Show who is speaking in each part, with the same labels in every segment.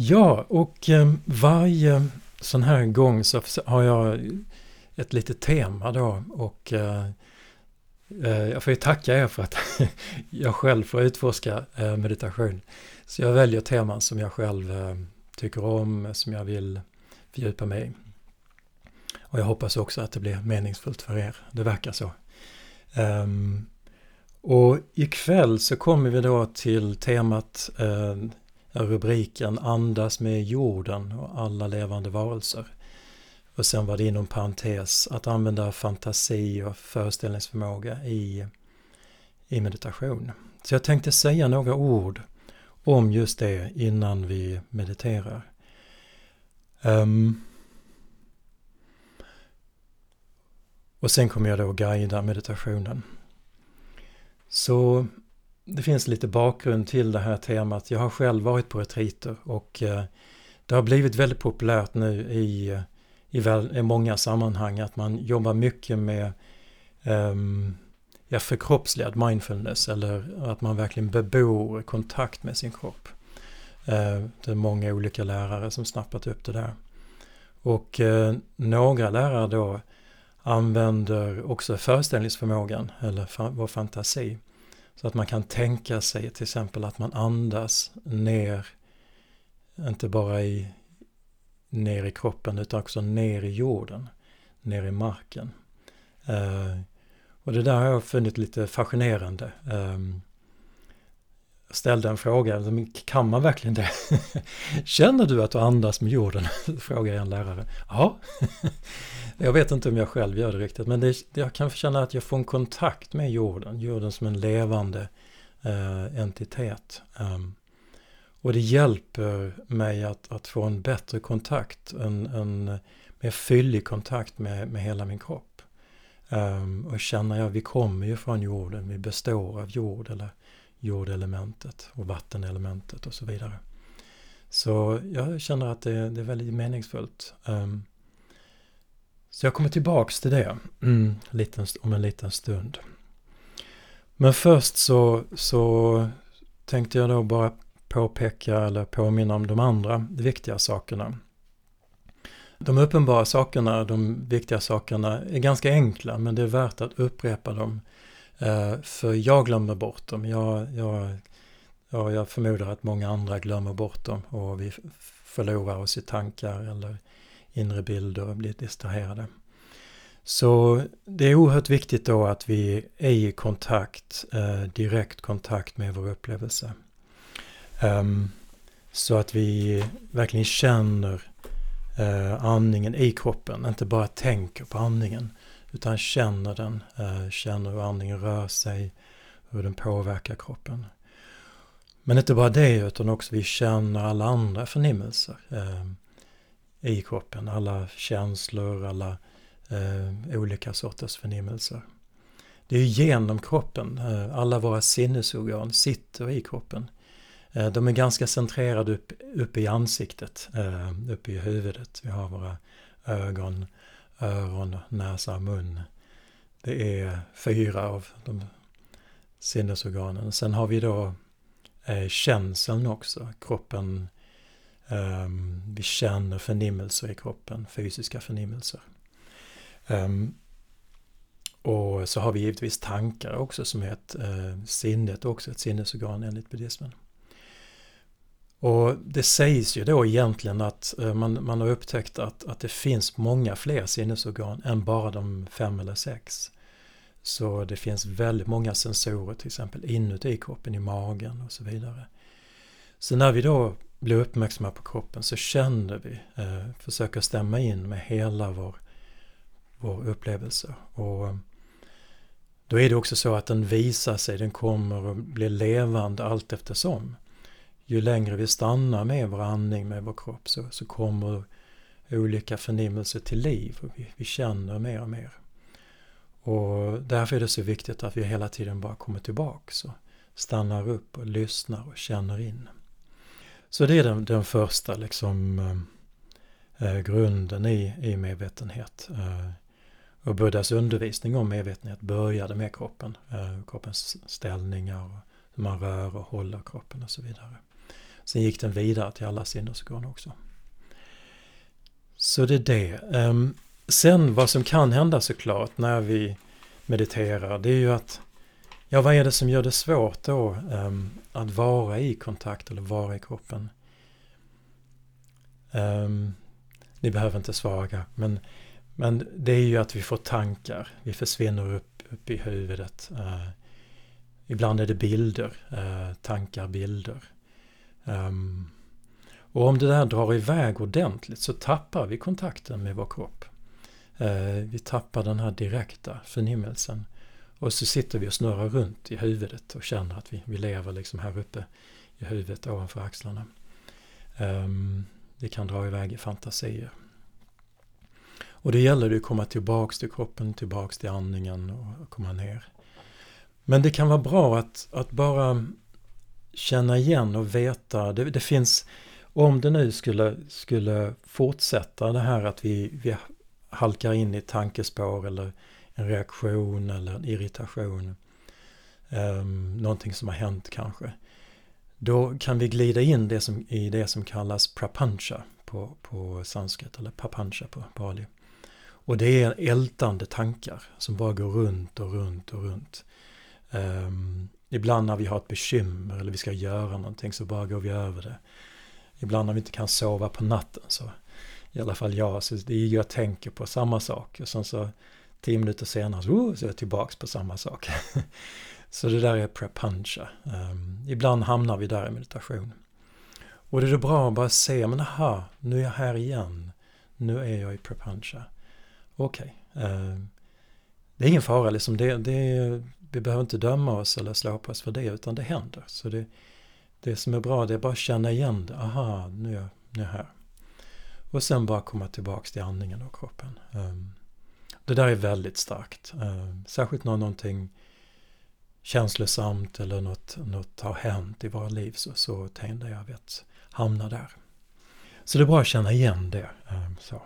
Speaker 1: Ja, och eh, varje sån här gång så har jag ett litet tema då och eh, eh jag får ju tacka er för att jag själv får utforska eh, meditation. Så jag väljer teman som jag själv eh, tycker om, som jag vill fördjupa mig i. Och jag hoppas också att det blir meningsfullt för er. Det verkar så. Um, och ikväll så kommer vi då till temat, uh, rubriken Andas med jorden och alla levande varelser. Och sen var det inom parentes att använda fantasi och föreställningsförmåga i, i meditation. Så jag tänkte säga några ord om just det innan vi mediterar. Um, och sen kommer jag då guida meditationen. Så det finns lite bakgrund till det här temat. Jag har själv varit på retriter och eh, det har blivit väldigt populärt nu i, i, väl, i många sammanhang att man jobbar mycket med um, ja, förkroppsligad mindfulness eller att man verkligen bebor kontakt med sin kropp. Uh, det är många olika lärare som snappat upp det där. Och uh, några lärare då använder också föreställningsförmågan eller vår fantasi. Så att man kan tänka sig till exempel att man andas ner, inte bara i, ner i kroppen utan också ner i jorden, ner i marken. Eh, och det där har jag funnit lite fascinerande. Eh, ställde en fråga, kan man verkligen det? Känner du att du andas med jorden? Frågar en lärare. Ja, jag vet inte om jag själv gör det riktigt, men det, jag kan känna att jag får en kontakt med jorden, jorden som en levande eh, entitet. Um, och det hjälper mig att, att få en bättre kontakt, en, en mer fyllig kontakt med, med hela min kropp. Um, och känna, ja vi kommer ju från jorden, vi består av jord eller jordelementet och vattenelementet och så vidare. Så jag känner att det, det är väldigt meningsfullt. Um, så jag kommer tillbaks till det mm, liten, om en liten stund. Men först så, så tänkte jag då bara påpeka eller påminna om de andra viktiga sakerna. De uppenbara sakerna, de viktiga sakerna är ganska enkla men det är värt att upprepa dem. Eh, för jag glömmer bort dem. Jag, jag, ja, jag förmodar att många andra glömmer bort dem och vi förlorar oss i tankar eller inre bilder och blir distraherade. Så det är oerhört viktigt då att vi är i kontakt, eh, direkt kontakt med vår upplevelse. Um, så att vi verkligen känner eh, andningen i kroppen, inte bara tänker på andningen utan känner den, eh, känner hur andningen rör sig, hur den påverkar kroppen. Men inte bara det utan också vi känner alla andra förnimmelser. Eh, I kroppen. Alla känslor, alla eh, olika sorters förnimmelser. Det är genom kroppen, alla våra sinnesorgan sitter i kroppen. De är ganska centrerade upp, upp i ansiktet, uppe i huvudet. Vi har våra ögon, öron, näsa, mun. Det är fyra av de sinnesorganen. Sen har vi då eh, känseln också. Kroppen eh, vi känner förnimmelser i kroppen, fysiska förnimmelser. Eh, och så har vi givetvis tankar också som är ett, eh, sinnet också ett sinnesorgan enligt buddhismen. Och det sägs ju då egentligen att eh, man, man har upptäckt att, att det finns många fler sinnesorgan än bara de fem eller sex. Så det finns väldigt många sensorer till exempel inuti kroppen, i magen och så vidare. Så när vi då blir uppmärksamma på kroppen så känner vi, eh, försöker stämma in med hela vår, vår upplevelse. Och eh, då är det också så att den visar sig, den kommer och blir levande allt eftersom. Ju längre vi stannar med vår andning, med vår kropp, så, så kommer olika förnimmelser till liv och vi, vi känner mer och mer. Och därför är det så viktigt att vi hela tiden bara kommer tillbaks och stannar upp och lyssnar och känner in. Så det är den, den första liksom, eh, eh, grunden i, i medvetenhet. Eh, och Buddhas undervisning om medvetenhet började med kroppen, eh, kroppens ställningar, och hur man rör och håller kroppen och så vidare. Sen gick den vidare till alla sinnesorgan också. Så det är det. Ehm, sen vad som kan hända såklart när vi mediterar, det är ju att Ja, vad är det som gör det svårt då um, att vara i kontakt eller vara i kroppen? Um, ni behöver inte svara, men, men det är ju att vi får tankar. Vi försvinner upp, upp i huvudet. Uh, ibland är det bilder, uh, tankar, bilder. Um, och om det där drar iväg ordentligt så tappar vi kontakten med vår kropp. Uh, vi tappar den här direkta förnimmelsen. Och så sitter vi och snurrar runt i huvudet och känner att vi, vi lever liksom här uppe i huvudet ovanför axlarna. Um, det kan dra iväg i fantasier. Och det gäller att komma tillbaks till kroppen, tillbaks till andningen och komma ner. Men det kan vara bra att, att bara känna igen och veta. Det, det, finns, om det nu skulle, skulle fortsätta det här att vi, vi halkar in i tankespår eller en reaktion eller en irritation. Um, någonting som har hänt kanske. Då kan vi glida in det som, i det som kallas prapancha på, på sanskrit eller papancha på pali. Och det är ältande tankar som bara går runt och runt och runt. Um, ibland när vi har ett bekymmer eller vi ska göra någonting så bara går vi över det. Ibland när vi inte kan sova på natten så i alla fall jag, så det är ju jag tänker på samma sak. Och sen så Tio minuter senare så, oh, så är jag tillbaks på samma sak. så det där är prapancha. Um, ibland hamnar vi där i meditation. Och det är då bra att bara se, men aha, nu är jag här igen. Nu är jag i prapancha. Okej. Okay. Um, det är ingen fara, liksom det, det, vi behöver inte döma oss eller slå på oss för det, utan det händer. Så det, det som är bra, det är bara att känna igen det. Aha, nu är jag, nu är jag här. Och sen bara komma tillbaks till andningen och kroppen. Ehm, det där är väldigt starkt. Ehm, särskilt när någonting känslosamt eller något, något har hänt i våra liv så, så tänder jag att hamna där. Så det är bra att känna igen det. Ehm, så.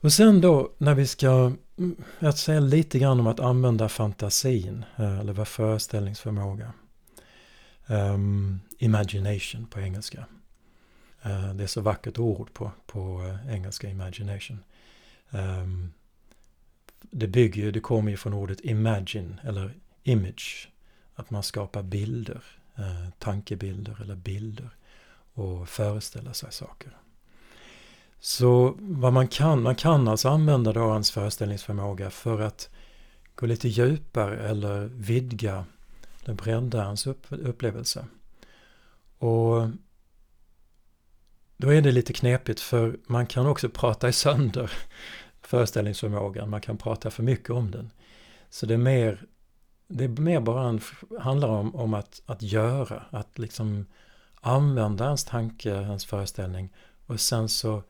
Speaker 1: Och sen då när vi ska, mm, jag ska säga lite grann om att använda fantasin eh, eller vad föreställningsförmåga. Um, imagination på engelska. Uh, det är så vackert ord på, på eh, engelska imagination. Um, det bygger ju, det kommer ju från ordet imagine eller image. Att man skapar bilder, eh, tankebilder eller bilder och föreställer sig saker. Så vad man kan, man kan alltså använda då ens föreställningsförmåga för att gå lite djupare eller vidga eller bredda ens upp, upplevelse. Och då är det lite knepigt för man kan också prata i sönder föreställningsförmågan, man kan prata för mycket om den. Så det är mer, det är mer bara en, handlar om, om att, att göra, att liksom använda ens tanke, ens föreställning och sen så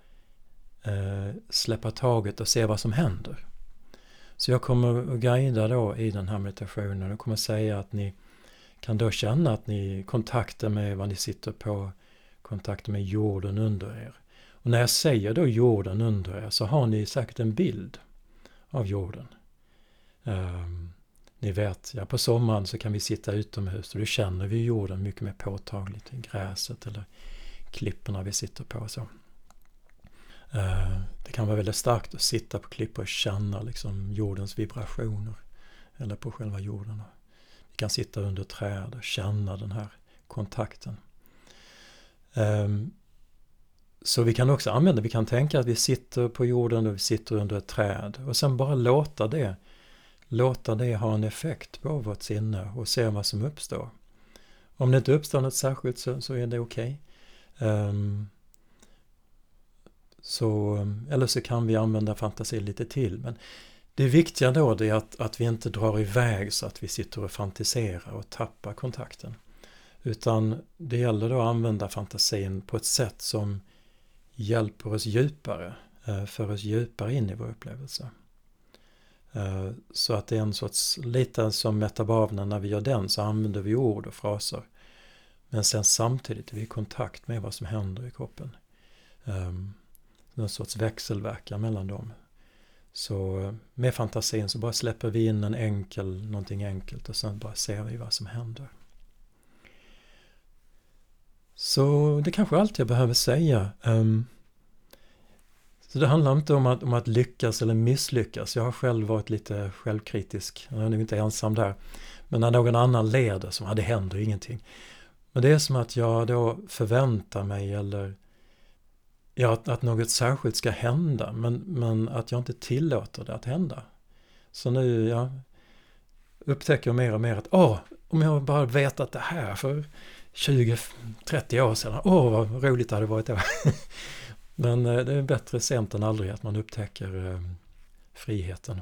Speaker 1: Eh, släppa taget och se vad som händer. Så jag kommer att guida då i den här meditationen och kommer säga att ni kan då känna att ni kontaktar med vad ni sitter på, kontakter med jorden under er. Och när jag säger då jorden under er så har ni säkert en bild av jorden. Um, ni vet, ja, på sommaren så kan vi sitta utomhus och då känner vi jorden mycket mer påtagligt. Gräset eller klipporna vi sitter på. Så. Eh, det kan vara väldigt starkt att sitta på klippor och känna liksom jordens vibrationer. Eller på själva jorden. Vi kan sitta under träd och känna den här kontakten. Ehm, så vi kan också använda, vi kan tänka att vi sitter på jorden och vi sitter under ett träd och sen bara låta det, låta det ha en effekt på vårt sinne och se vad som uppstår. Om det inte uppstår något särskilt så, så är det okej. Okay. Så, eller så kan vi använda fantasi lite till. Men det viktiga då är att, att vi inte drar iväg så att vi sitter och fantiserar och tappar kontakten. Utan det gäller då att använda fantasin på ett sätt som hjälper oss djupare, eh, för oss djupare in i vår upplevelse. Eh, så att det är en sorts, lite som metabaverna, när vi gör den så använder vi ord och fraser. Men sen samtidigt är vi i kontakt med vad som händer i kroppen. Ehm, någon sorts växelverkan mellan dem. Så eh, med fantasin så bara släpper vi in en enkel, någonting enkelt och sen bara ser vi vad som händer. Så det kanske är allt jag behöver säga. Um, så det handlar inte om att, om att lyckas eller misslyckas. Jag har själv varit lite självkritisk. Jag är nog inte ensam där. Men när någon annan leder, som, ja, det händer ingenting. Men det är som att jag då förväntar mig eller ja, att, att något särskilt ska hända. Men, men att jag inte tillåter det att hända. Så nu, ja, upptäcker jag mer och mer att åh, om jag bara vetat det här för 20-30 år sedan, åh vad roligt det hade varit då. Men eh, det är bättre sent än aldrig att man upptäcker eh, friheten.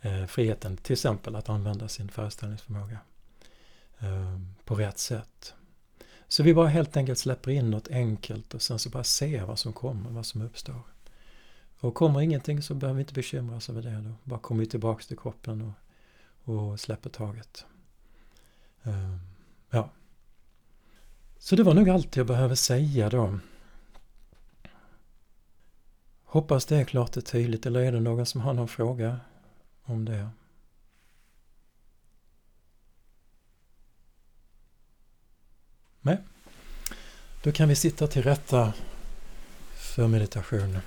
Speaker 1: Eh, friheten till exempel att använda sin föreställningsförmåga eh, på rätt sätt. Så vi bara helt enkelt släpper in något enkelt och sen så bara ser vad som kommer, vad som uppstår. Och kommer ingenting så behöver vi inte bekymra oss över det. Då bara kommer vi tillbaks till kroppen och, och släpper taget. Ehm, ja. Så det var nog allt jag behöver säga då. Hoppas det är klart och tydligt eller är det någon som har någon fråga om det? Nej, då kan vi sitta till rätta för meditation.